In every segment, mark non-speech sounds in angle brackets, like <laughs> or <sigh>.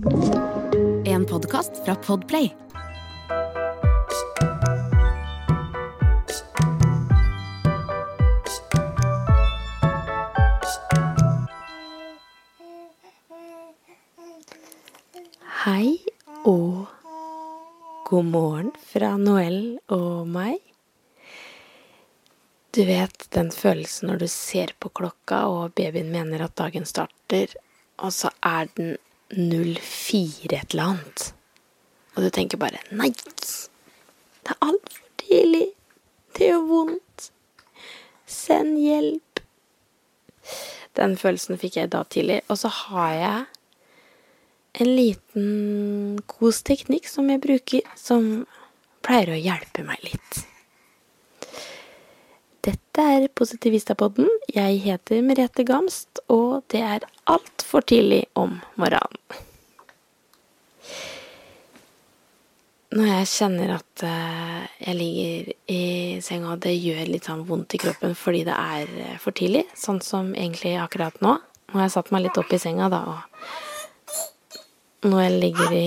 En podkast fra Podplay. Hei og god morgen fra Noel og meg. Du vet den følelsen når du ser på klokka og babyen mener at dagen starter, og så er den 04 et eller annet. Og du tenker bare nei, det er altfor tidlig. Det gjør vondt. Send hjelp. Den følelsen fikk jeg da tidlig. Og så har jeg en liten kosteknikk som jeg bruker, som pleier å hjelpe meg litt. Dette er Positivistapodden. Jeg heter Merete Gamst, og det er altfor tidlig om morgenen. Når jeg kjenner at eh, jeg ligger i senga og det gjør litt sånn vondt i kroppen fordi det er eh, for tidlig, sånn som egentlig akkurat nå Nå har jeg satt meg litt opp i senga, da, og når jeg ligger i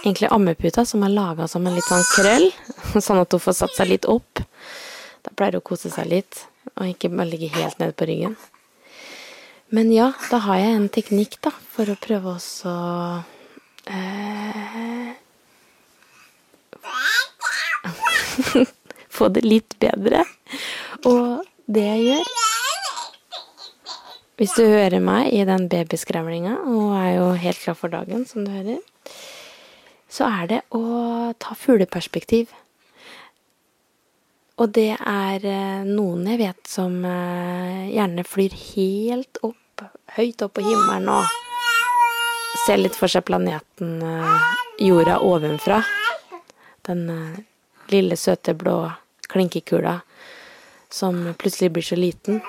egentlig ammeputa, som er laga som en litt sånn krøll, <laughs> sånn at hun får satt seg litt opp. Da pleier hun å kose seg litt, og ikke bare ligge helt ned på ryggen. Men ja, da har jeg en teknikk, da, for å prøve også eh, <laughs> Få det litt bedre. Og det jeg gjør Hvis du hører meg i den babyskravlinga, og er jo helt klar for dagen, som du hører, så er det å ta fugleperspektiv. Og det er eh, noen jeg vet som eh, gjerne flyr helt opp, høyt opp på himmelen og ser litt for seg planeten eh, jorda ovenfra. Den lille, søte, blå klinkekula som plutselig blir så liten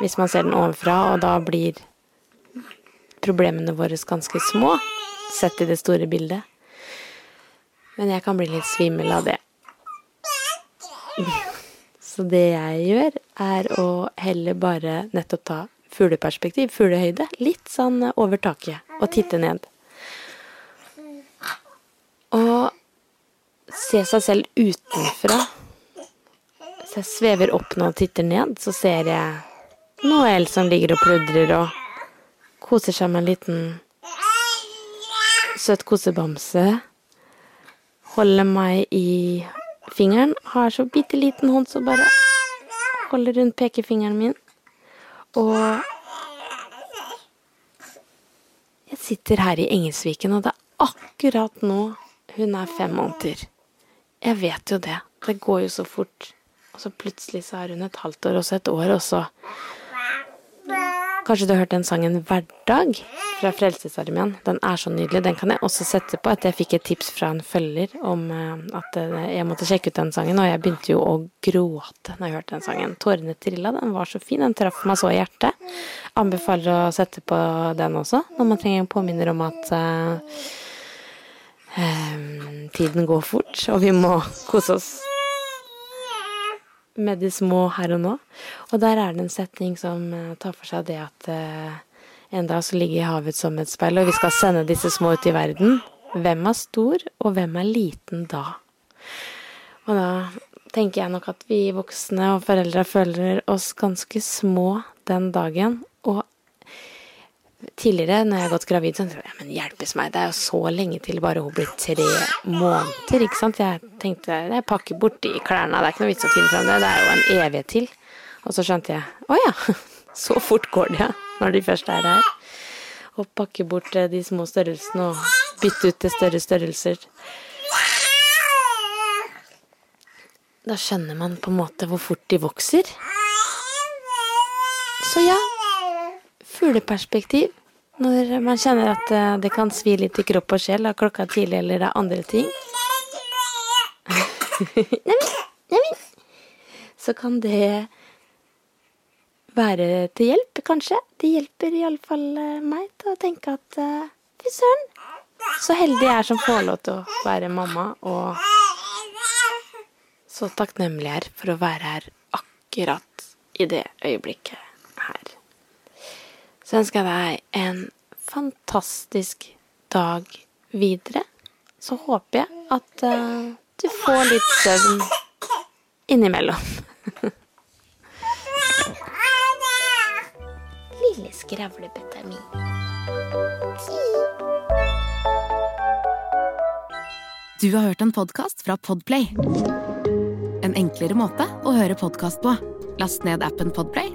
hvis man ser den ovenfra, og da blir problemene våre ganske små sett i det store bildet. Men jeg kan bli litt svimmel av det. Så det jeg gjør, er å heller bare nettopp ta fugleperspektiv, fuglehøyde, litt sånn over taket, og titte ned. Og se seg selv utenfra. Hvis jeg svever opp nå og titter ned, så ser jeg Noel som ligger og pludrer og koser seg med en liten søt kosebamse. Holder meg i fingeren. Har så bitte liten hånd som bare holder rundt pekefingeren min. Og jeg sitter her i Engelsviken, og det er akkurat nå hun er fem måneder. Jeg vet jo det. Det går jo så fort. Og så plutselig så er hun et halvt år, og så et år, og så Kanskje du har hørt den sangen 'Hverdag' fra Frelsesarmeen. Den er så nydelig. Den kan jeg også sette på. At jeg fikk et tips fra en følger om at jeg måtte sjekke ut den sangen, og jeg begynte jo å gråte når jeg hørte den sangen. Tårene trilla. Den var så fin. Den traff meg så i hjertet. Anbefaler å sette på den også, når man trenger en påminner om at uh, uh, tiden går fort, og vi må kose oss med de små her og nå. Og der er det en setning som uh, tar for seg det at uh, en dag så ligger havet som et speil, og vi skal sende disse små ut i verden. Hvem er stor, og hvem er liten da? Og da tenker jeg nok at vi voksne og foreldre føler oss ganske små den dagen. Tidligere, når jeg har gått gravid, så tenkte jeg men hjelpes meg, det er jo så lenge til bare hun blir tre måneder, ikke sant. Jeg tenkte jeg pakker bort de klærne, det er ikke noe vits å finne fram det, det er jo en evighet til. Og så skjønte jeg å ja, <laughs> så fort går det når de først er her. Og pakke bort de små størrelsene og bytte ut til større størrelser. Da skjønner man på en måte hvor fort de vokser. Så ja, fugleperspektiv. Når man kjenner at det kan svi litt i kropp og sjel av klokka tidlig eller er andre ting. <laughs> Så kan det være til hjelp, kanskje. Det hjelper iallfall meg til å tenke at fy søren, så heldig jeg er som får lov til å være mamma, og så takknemlig jeg er for å være her akkurat i det øyeblikket her. Så ønsker jeg deg en fantastisk dag videre. Så håper jeg at uh, du får litt søvn innimellom. <laughs> Lille skravlebøtta mi. Du har hørt en podkast fra Podplay. En enklere måte å høre podkast på. Last ned appen Podplay,